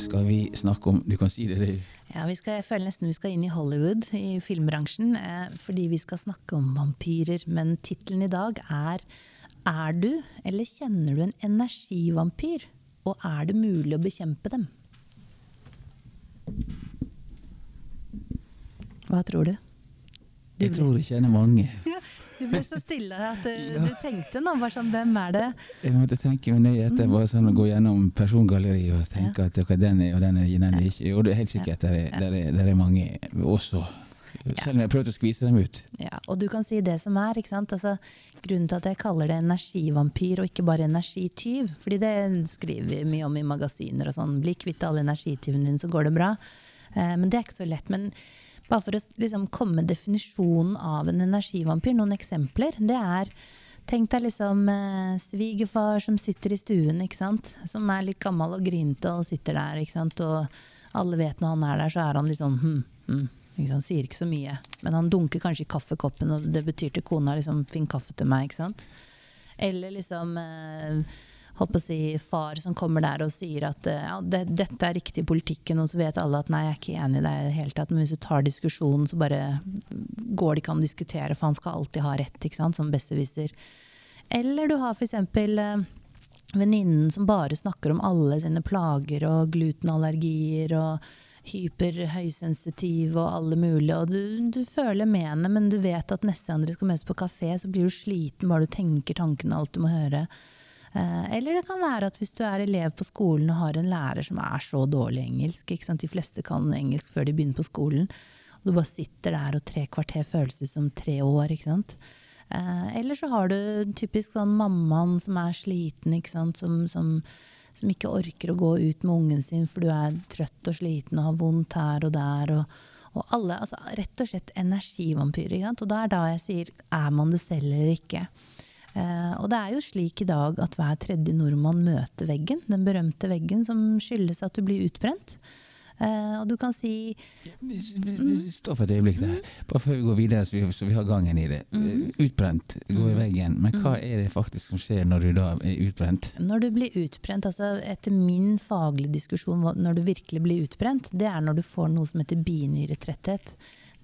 skal vi snakke om Du kan si det, du. Ja, skal, Jeg føler nesten vi skal inn i Hollywood, i filmbransjen, eh, fordi vi skal snakke om vampyrer. Men tittelen i dag er Er du, eller kjenner du en energivampyr? Og er det mulig å bekjempe dem? Hva tror du? Jeg tror jeg kjenner mange. Ja, du ble så stille at du, ja. du tenkte nå bare sånn Hvem er det? Jeg måtte tenke meg nøye etter. Bare sånn å gå gjennom persongalleriet og tenke ja. at okay, den er og den er, den er ikke. Jo, det er helt sikkert der er, der er, der er mange også. Selv om jeg har prøvd å skvise dem ut. Ja, og du kan si det som er. ikke sant? Altså, grunnen til at jeg kaller det energivampyr og ikke bare energityv, fordi det skriver vi mye om i magasiner og sånn. Bli kvitt alle energityvene dine, så går det bra. Eh, men det er ikke så lett. men bare for å liksom komme definisjonen av en energivampyr, noen eksempler. Det er Tenk deg liksom eh, svigerfar som sitter i stuen, ikke sant. Som er litt gammel og grinte og sitter der, ikke sant. Og alle vet når han er der, så er han litt sånn hm, hm. Ikke sant? Sier ikke så mye. Men han dunker kanskje i kaffekoppen, og det betyr til kona liksom 'finn kaffe til meg'. ikke sant? Eller liksom eh, holdt på å si, far som kommer der og sier at eh, ja, det, dette er riktig i politikken, og så vet alle at nei, jeg er ikke enig i det i det hele tatt. Men hvis du tar diskusjonen, så bare går det ikke an å diskutere, for han skal alltid ha rett, ikke sant, som besserwisser. Eller du har f.eks. Eh, venninnen som bare snakker om alle sine plager og glutenallergier og hyperhøysensitiv og alle mulige, og du, du føler med henne, men du vet at neste gang dere skal møtes på kafé, så blir du sliten bare du tenker tankene alt du må høre. Eh, eller det kan være at hvis du er elev på skolen og har en lærer som er så dårlig engelsk, de fleste kan engelsk før de begynner på skolen, og du bare sitter der og tre kvarter føles ut som tre år. ikke sant? Eh, eller så har du typisk sånn mammaen som er sliten, som, som, som, ikke orker å gå ut med ungen sin for du er trøtt og sliten og har vondt her og der. og, og alle, altså Rett og slett energivampyrer. Og da er da jeg sier er man det selv eller ikke. Eh, og det er jo slik i dag at hver tredje nordmann møter veggen, den berømte veggen som skyldes at du blir utbrent. Uh, og du kan si Stopp et øyeblikk der. Bare før vi går videre, så vi, så vi har gangen i det. Mm. Utbrent, gå i mm. veggen. Men hva mm. er det faktisk som skjer når du da er utbrent? Når du blir utbrent, altså etter min faglige diskusjon, når du virkelig blir utbrent, det er når du får noe som heter binyretretthet.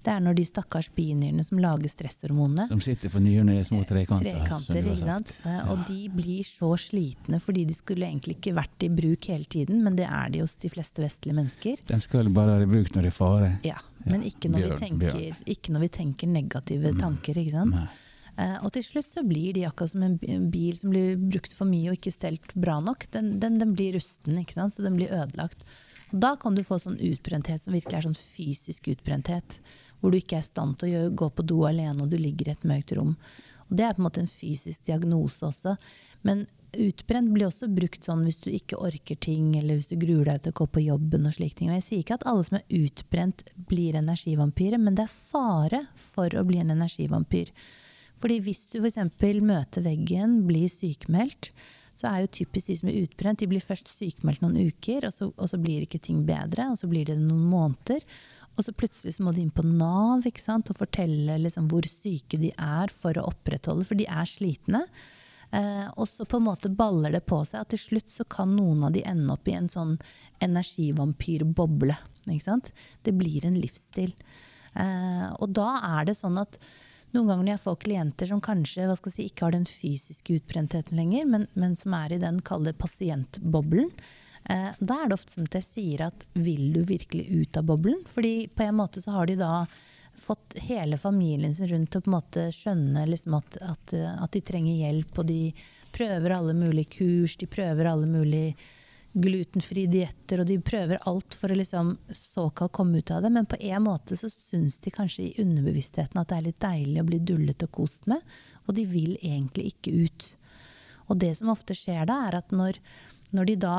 Det er når de stakkars binyrene som lager stresshormonene Som sitter på nyrene i små trekanter. trekanter ikke sant? Ja. Og de blir så slitne fordi de skulle egentlig ikke vært i bruk hele tiden, men det er de hos de fleste vestlige mennesker. De skal bare være i bruk når det er fare. Ja, men ikke når, bjørn, vi, tenker, ikke når vi tenker negative mm. tanker. ikke sant? Uh, og til slutt så blir de akkurat som en bil som blir brukt for mye og ikke stelt bra nok. Den, den, den blir rusten, ikke sant? så den blir ødelagt. Da kan du få sånn utbrenthet som virkelig er sånn fysisk utbrenthet hvor du ikke er i stand til å gå på do alene og du ligger i et mørkt rom. Og det er på en måte en fysisk diagnose også. Men utbrent blir også brukt sånn hvis du ikke orker ting, eller hvis du gruer deg til å gå på jobben. Og slike ting. Og jeg sier ikke at alle som er utbrent, blir energivampyrer, men det er fare for å bli en energivampyr. Fordi hvis du f.eks. møter veggen, blir sykemeldt, så er jo typisk de som er utbrent, de blir først sykemeldt noen uker, og så, og så blir ikke ting bedre, og så blir det noen måneder. Og så plutselig så må de inn på Nav sant, og fortelle liksom hvor syke de er for å opprettholde, for de er slitne. Eh, og så på en måte baller det på seg at til slutt så kan noen av de ende opp i en sånn energivampyrboble. Det blir en livsstil. Eh, og da er det sånn at noen ganger når jeg får klienter som kanskje si, ikke har den fysiske utbrentheten lenger, men, men som er i den kalde pasientboblen, Eh, da er det ofte sånn at jeg sier at vil du virkelig ut av boblen? Fordi på en måte så har de da fått hele familien sin rundt til å på en måte skjønne liksom at, at, at, de trenger hjelp. Og de prøver alle mulige kurs, de prøver alle mulige glutenfrie dietter, og de prøver alt for å liksom såkalt komme ut av det. Men på en måte så syns de kanskje i underbevisstheten at det er litt deilig å bli dullet og kost med, og de vil egentlig ikke ut. Og det som ofte skjer da, er at når, når de da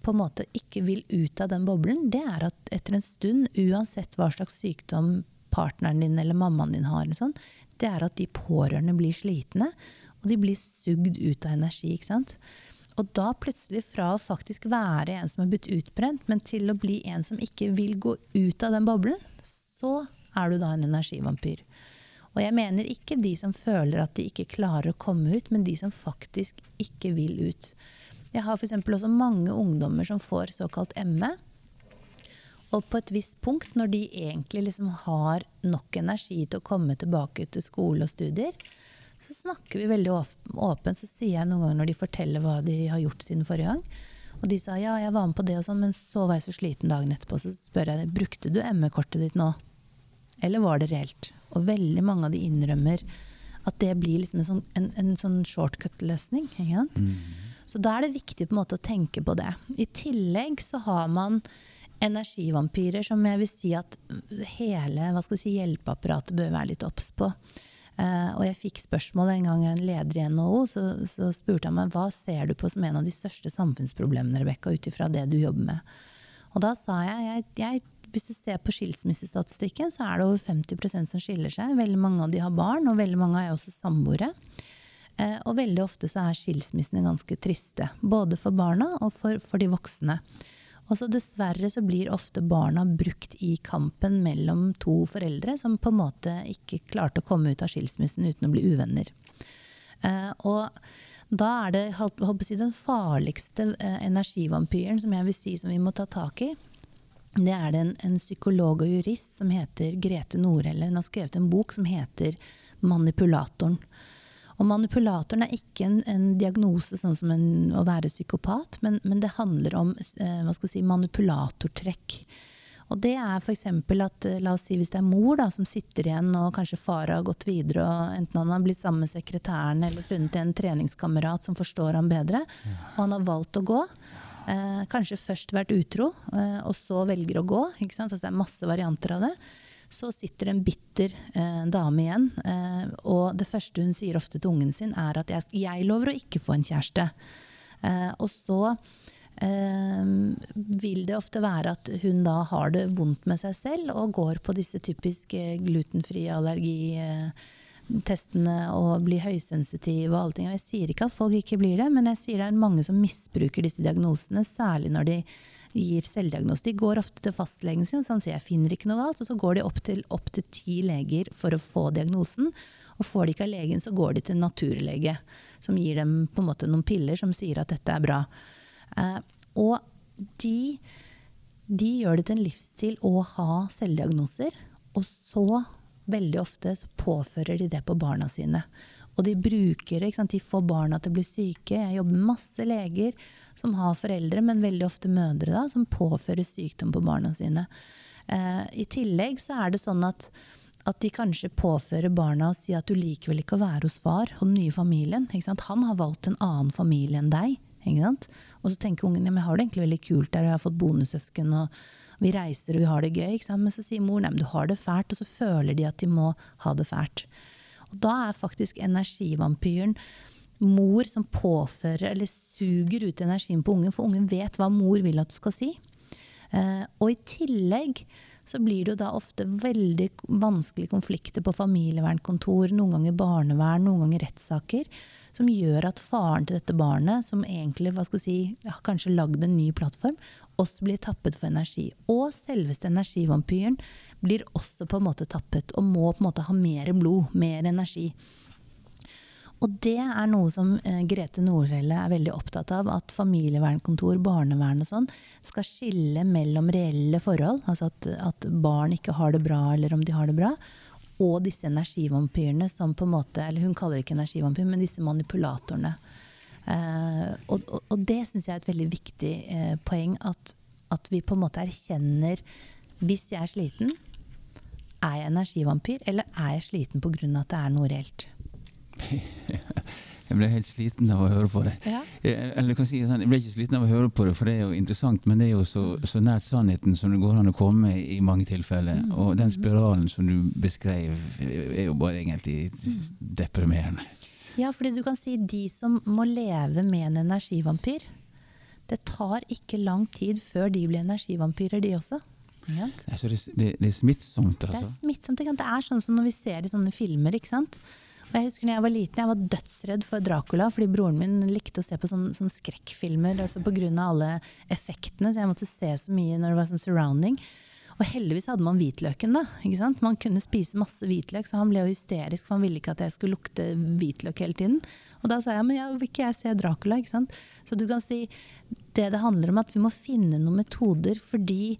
på en måte ikke vil ut av den boblen, det er at etter en stund, uansett hva slags sykdom partneren din eller mammaen din har, sånn, det er at de pårørende blir slitne, og de blir sugd ut av energi. ikke sant? Og da plutselig fra å faktisk være en som er blitt utbrent, men til å bli en som ikke vil gå ut av den boblen, så er du da en energivampyr. Og jeg mener ikke de som føler at de ikke klarer å komme ut, men de som faktisk ikke vil ut. Jeg har f.eks. også mange ungdommer som får såkalt ME. Og på et visst punkt, når de egentlig liksom har nok energi til å komme tilbake til skole og studier, så snakker vi veldig åpent. Så sier jeg noen ganger når de forteller hva de har gjort siden forrige gang. Og de sa ja, jeg var med på det og sånn, men så var jeg så sliten dagen etterpå. Så spør jeg brukte du ME-kortet ditt nå, eller var det reelt? Og veldig mange av de innrømmer at det blir liksom en sånn, en, en sånn shortcut-løsning. Mm. Så da er det viktig på en måte å tenke på det. I tillegg så har man energivampyrer som jeg vil si at hele si, hjelpeapparatet bør være litt obs på. Uh, og jeg fikk spørsmål en gang en leder i NHO, så, så, spurte han meg hva ser du på som en av de største samfunnsproblemene Rebecca, ut ifra det du jobber med. Og da sa jeg, jeg, hvis du ser på skilsmissestatistikken, så er det over 50% som skiller seg. Veldig mange av de har barn, og veldig mange er også samboere. Uh, og veldig ofte så er skilsmissene ganske triste. Både for barna og for, for de voksne. Og så dessverre så blir ofte barna brukt i kampen mellom to foreldre som på en måte ikke klarte å komme ut av skilsmissen uten å bli uvenner. Eh, og da er det jeg, den farligste eh, energivampyren som jeg vil si som vi må ta tak i. Det er det en, en psykolog og jurist som heter Grete Norelle. Hun har skrevet en bok som heter 'Manipulatoren'. Og manipulatoren er ikke en, en diagnose sånn som en, å være psykopat, men, men det handler om eh, si, manipulatortrekk. Og det er f.eks. at eh, la oss si hvis det er mor da, som sitter igjen, og kanskje far har gått videre, og enten han har blitt sammen med sekretæren eller funnet en treningskamerat som forstår ham bedre, og han har valgt å gå. Eh, kanskje først vært utro, eh, og så velger å gå. Altså, det er masse varianter av det så sitter en bitter eh, dame igjen. Eh, og det første hun sier ofte til ungen sin, er at jeg, jeg lover å ikke få en kjæreste. Eh, og så eh, vil det ofte være at hun da har det vondt med seg selv og går på disse typiske glutenfrie allergitestene og blir høysensitiv og alle ting. Og jeg sier ikke at folk ikke blir det, men jeg sier det er mange som misbruker disse diagnosene, særlig når de gir selvdiagnose. De går ofte til fastlegen sin, så han sier jeg finner ikke noe galt. Og så går de opp til, opp ti leger for å få diagnosen. Og får de ikke av legen, så går de til naturlege, som gir dem på en måte noen piller som sier at dette er bra. Eh, og de, de gjør det til en livsstil å ha selvdiagnoser. Og så, veldig ofte, så påfører de det på barna sine. Og de bruker det. De får barna til å bli syke. Jeg jobber med masse leger som har foreldre, men veldig ofte mødre, da, som påfører sykdom på barna sine. Eh, I tillegg så er det sånn at, at de kanskje påfører barna og sier at du liker vel ikke å være hos far og den nye familien. Han har valgt en annen familie enn deg. Og så tenker ungen ja, har det egentlig veldig kult der, jeg har fått bonussøsken og vi reiser og vi har det gøy. Men så sier mor nei, men du har det fælt, og så føler de at de må ha det fælt. Og da er faktisk energivampyren mor som påfører eller suger ut energien på ungen, for ungen vet hva mor vil at du skal si. Eh, og i tillegg så blir det jo da ofte veldig vanskelige konflikter på familievernkontor, noen ganger barnevern, noen ganger rettssaker, som gjør at faren til dette barnet, som egentlig hva skal si, har kanskje lagd en ny plattform, også blir tappet for energi. Og selveste energivampyren blir også på en måte tappet, og må på en måte ha mer blod, mer energi. Og det er noe som eh, Grete Nordhelle er veldig opptatt av. At familievernkontor, barnevern og sånn skal skille mellom reelle forhold, altså at, at, barn ikke har det bra eller om de har det bra, og disse energivampyrene som på en måte Eller hun kaller det ikke energivampyr, men disse manipulatorene. Eh, og, og, det syns jeg er et veldig viktig eh, poeng. At, at vi på en måte erkjenner Hvis jeg er sliten, er jeg energivampyr, eller er jeg sliten pga. at det er noe reelt? Jeg ble helt sliten av å høre på det. Ja. Eller kan si sånn, Jeg ble ikke sliten av å høre på det, for det er jo interessant, men det er jo så, så nært sannheten som det går an å komme i mange tilfeller. Mm. Og den spiralen som du beskrev, er jo bare egentlig deprimerende. Ja, fordi du kan si de som må leve med en energivampyr, det tar ikke lang tid før de blir energivampyrer, de også. Altså det, det, det, er smittsomt, altså? Det er smittsomt. Det er sånn som når vi ser i sånne filmer. ikke sant? Jeg husker når jeg var liten, jeg var dødsredd for Dracula, fordi broren min likte å se på sånne, sånne skrekkfilmer altså pga. alle effektene. Så jeg måtte se så mye når det var sånn surrounding. Og heldigvis hadde man hvitløken, da. ikke sant? Man kunne spise masse hvitløk, så han ble jo hysterisk, for han ville ikke at jeg skulle lukte hvitløk hele tiden. Og da sa jeg men ja, vil ikke jeg se Dracula, ikke sant. Så du kan si det det handler om, at vi må finne noen metoder fordi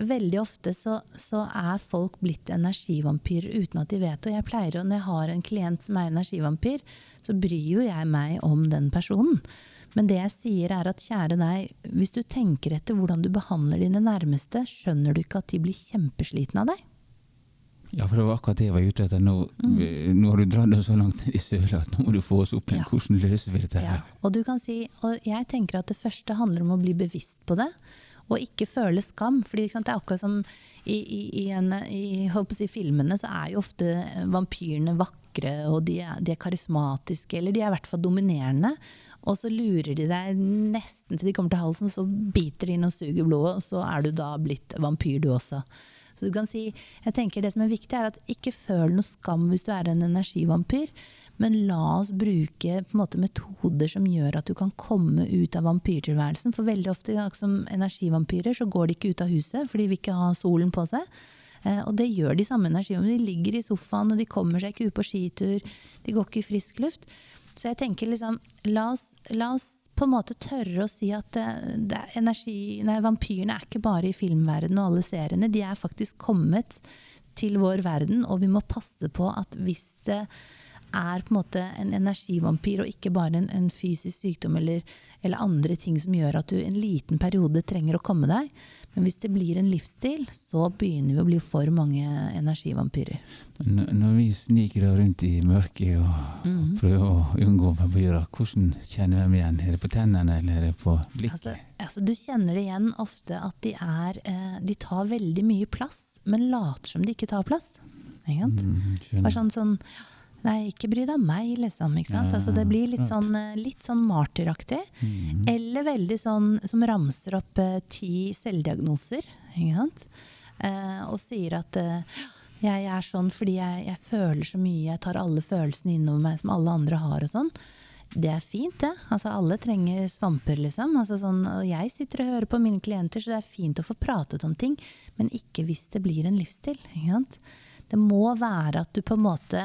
veldig ofte så, så, er folk blitt energivampyrer uten at de vet det. Og jeg pleier å, når jeg har en klient som er energivampyr, så bryr jo jeg meg om den personen. Men det jeg sier er at kjære deg, hvis du tenker etter hvordan du behandler dine nærmeste, skjønner du ikke at de blir kjempeslitne av deg? Ja, for det var akkurat det jeg var ute etter. Nå, mm. nå har du dratt det så langt ned i søla at nå må du få oss opp igjen. Ja. Hvordan løser vi dette her? Ja. Og, du kan si, og jeg tenker at det første handler om å bli bevisst på det. Og ikke føle skam. fordi det er akkurat som i, i, i, en, i si, filmene så er jo ofte vampyrene vakre, og de er, de er karismatiske, eller de er i hvert fall dominerende. Og så lurer de deg nesten til de kommer til halsen, så biter de inn og suger blodet, og så er du da blitt vampyr du også. Så du kan si, jeg tenker Det som er viktig, er at ikke føl noe skam hvis du er en energivampyr. Men la oss bruke måte, metoder som gjør at du kan komme ut av vampyrtilværelsen. For veldig ofte som energivampyrer så går de ikke ut av huset, for de vil ikke ha solen på seg. Eh, og det gjør de samme energivampyrene. De ligger i sofaen, og de kommer seg ikke ut på skitur. De går ikke i frisk luft. Så jeg tenker liksom, la oss, la oss på en måte tørre å si at det, det energi, nei, vampyrene er ikke bare i filmverdenen og alle seriene. De er faktisk kommet til vår verden, og vi må passe på at hvis det er på en måte en energivampyr og ikke bare en, en fysisk sykdom eller, eller, andre ting som gjør at du en liten periode trenger å komme deg, men hvis det blir en livsstil, så begynner vi å bli for mange energivampyrer. Når vi sniker rundt i mørket og mm. prøver å unngå vampyrer, hvordan kjenner vi dem igjen? Er det på tennene eller er det på blikket? Altså, altså, du kjenner det igjen ofte at de, er, eh, de tar veldig mye plass, men later som de ikke tar plass. Ikke sant? Mm, sånn, sånn Nei, ikke bry deg om meg, liksom. Ikke sant? Altså, det blir litt sånn, eh, litt sånn martyraktig. Mm. Eller veldig sånn som ramser opp eh, ti selvdiagnoser, ikke sant. Eh, og sier at eh, jeg er sånn fordi jeg, jeg, føler så mye, jeg tar alle følelsene innover meg som alle andre har og sånn. Det er fint, det. Altså, alle trenger svamper, liksom. Altså, sånn, og jeg sitter og hører på mine klienter, så det er fint å få pratet om ting. Men ikke hvis det blir en livsstil. Ikke sant? Det må være at du på en måte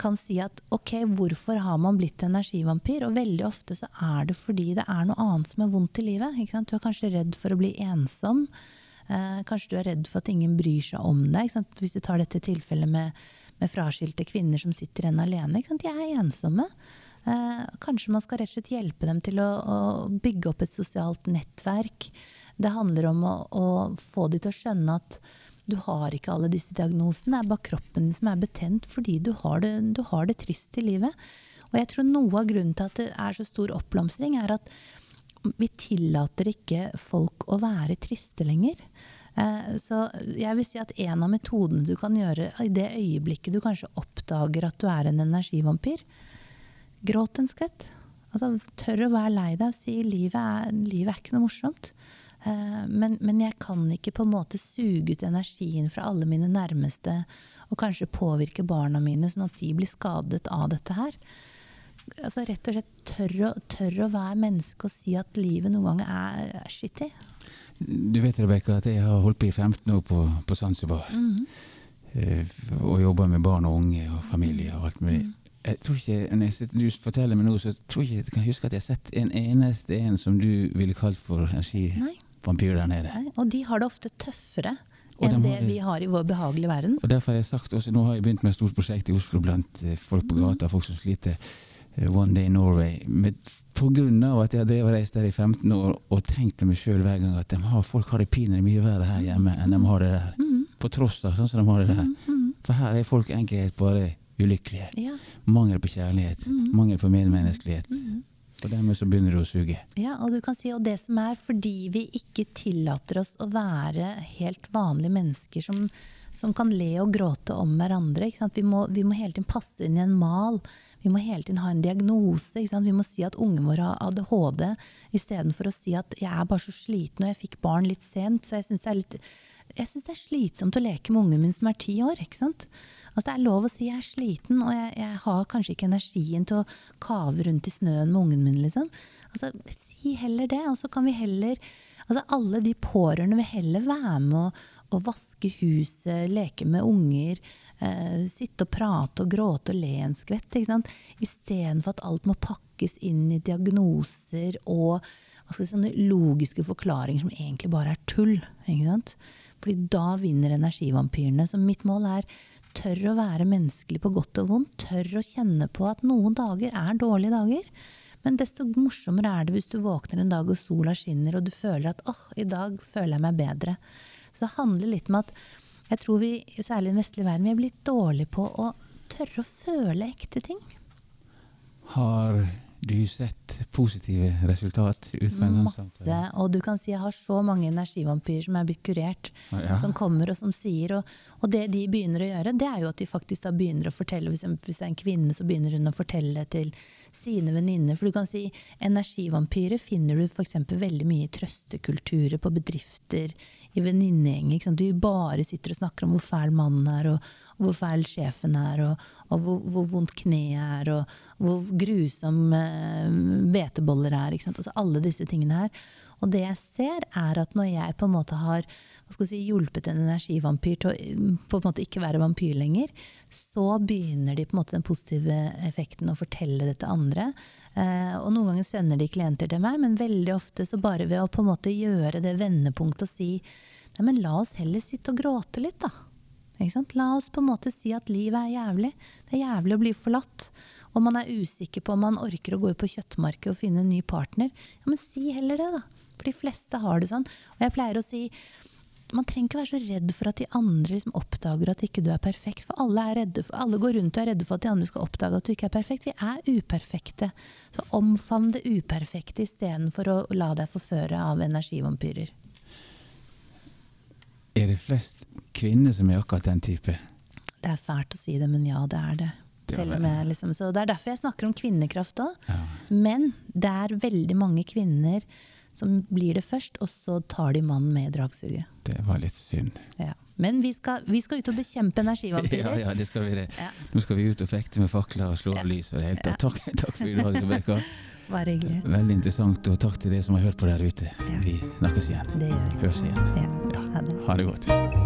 kan si at ok, hvorfor har man blitt energivampyr? Og veldig ofte så er det fordi det er noe annet som er vondt i livet. Du er kanskje redd for å bli ensom. Eh, kanskje du er redd for at ingen bryr seg om deg. Hvis du tar dette tilfellet med, med fraskilte kvinner som sitter igjen alene. De er ensomme. Eh, kanskje man skal rett og slett hjelpe dem til å, å bygge opp et sosialt nettverk. Det handler om å, å få dem til å skjønne at du har ikke alle disse diagnosene. Det er bare kroppen din som er betent fordi du har, det, du har det trist i livet. Og jeg tror noe av grunnen til at det er så stor oppblomstring, er at vi tillater ikke folk å være triste lenger. Eh, så jeg vil si at en av metodene du kan gjøre i det øyeblikket du kanskje oppdager at du er en energivampyr, gråt en skvett. Altså, tør å være lei deg og si livet livet er ikke noe morsomt. Eh, men, men, jeg kan ikke på en måte suge ut energien fra alle mine nærmeste og kanskje påvirke barna mine sånn at de blir skadet av dette her. Altså Rett og slett tørre tør å være menneske og si at livet noen ganger er, skittig. Du vet Rebekka, at jeg har holdt på i 15 år på, på Zanzibar. Mm -hmm. og jobba med barn og unge og familie og alt mulig. Mm. Jeg tror ikke, når jeg, du forteller meg nå, så tror jeg ikke jeg kan huske at jeg har sett en eneste en som du ville kalt for energi. Nei vampyr der nede. Nei, og de har det ofte tøffere enn det vi har i vår behagelige verden. Og derfor har jeg sagt også, Nå har jeg begynt med et stort prosjekt i Oslo blant eh, folk på gata, folk som sliter. Eh, One Day Norway. Med, på grunn av at jeg har drevet reist der i 15 år og tenkt meg sjøl hver gang at har, folk har det pinlig mye verre her hjemme enn de har det der. Mm. På tross av sånn som de har det der. Mm. For her er folk enkelt bare ulykkelige. Ja. Mangel på kjærlighet. Mm. Mangel på medmenneskelighet. Og dermed så begynner det å suge. Ja, og du kan si, og det som er fordi vi ikke tillater oss å være helt vanlige mennesker som, som kan le og gråte om hverandre. Vi må, vi, må, hele tiden passe inn i en mal. Vi må hele tiden ha en diagnose. Vi må si at ungen vår har ADHD, istedenfor å si at jeg er bare så sliten og jeg fikk barn litt sent. Så jeg synes det er litt jeg syns det er slitsomt å leke med ungen min som er ti år. ikke sant? Altså Det er lov å si jeg er sliten, og jeg, jeg, har kanskje ikke energien til å kave rundt i snøen med ungen min. liksom. Altså, Si heller det, og så kan vi heller Altså Alle de pårørende vil heller være med å, å vaske huset, leke med unger, eh, sitte og prate og gråte og le en skvett. Istedenfor at alt må pakkes inn i diagnoser og hva skal jeg si, sånne logiske forklaringer som egentlig bare er tull. Ikke sant? Fordi da vinner energivampyrene. Så mitt mål er tør å være menneskelig på godt og vondt. Tør å kjenne på at noen dager er dårlige dager. Men desto morsommere er det hvis du våkner en dag og sola skinner, og du føler at åh, oh, i dag føler jeg meg bedre. Så det handler litt om at jeg tror vi, særlig i den vestlige verden, vi er blitt dårlige på å tørre å føle ekte ting. Har du sett positive resultat ut fra en sånn Masse. Samtale. Og du kan si jeg har så mange energivampyrer som er blitt kurert. Ja. Som kommer og som sier. Og, og, det de begynner å gjøre, det er jo at de faktisk da begynner å fortelle. Hvis, hvis det er en kvinne, så begynner hun å fortelle til sine venninner. For du kan si energivampyrer finner du f.eks. veldig mye i trøstekulturer på bedrifter, i venninnegjenger. Du bare sitter og snakker om hvor fæl mannen er, og, og hvor fæl sjefen er, og, og hvor, hvor, vondt kneet er, og hvor grusom eh, hveteboller er. Altså alle disse tingene her. Og det jeg ser, er at når jeg på en måte har si, hjulpet en energivampyr til å på en måte ikke være vampyr lenger, så begynner de på en måte den positive effekten å fortelle det til andre. Eh, og noen ganger sender de klienter til meg, men veldig ofte så bare ved å på en måte gjøre det vendepunktet og si nei, men la oss heller sitte og gråte litt, da. La oss på en måte si at livet er jævlig. Det er jævlig å bli forlatt. Og man er usikker på om man orker å gå ut på kjøttmarkedet og finne en ny partner. Ja, men si heller det, da. For de fleste har det sånn. Og jeg pleier å si man trenger ikke være så redd for at de andre liksom oppdager at ikke du er perfekt. For alle, er for, alle, går rundt og er redde for at de andre skal oppdage at du ikke er perfekt. Vi er uperfekte. Så omfavn det uperfekte istedenfor å la deg forføre av energivampyrer. Er det flest kvinner som er akkurat den type? Det er fælt å si det, men ja, det er det. Selv om jeg liksom, så Det er derfor jeg snakker om kvinnekraft òg. Ja. Men det er veldig mange kvinner som blir det først, og så tar de mannen med i dragsuget. Det var litt synd. Ja. Men vi skal, vi skal, ut og bekjempe energivampyrer. Ja, ja, det skal vi det. Ja. Nå skal vi ut og fekte med fakler og slå av lys. Og det hele tatt. Takk, takk for i dag, Rebekka. Bare hyggelig. Veldig interessant, og takk til dere som har hørt på der ute. Vi snakkes igjen. Det gjør vi. Høres igjen. Ha det godt.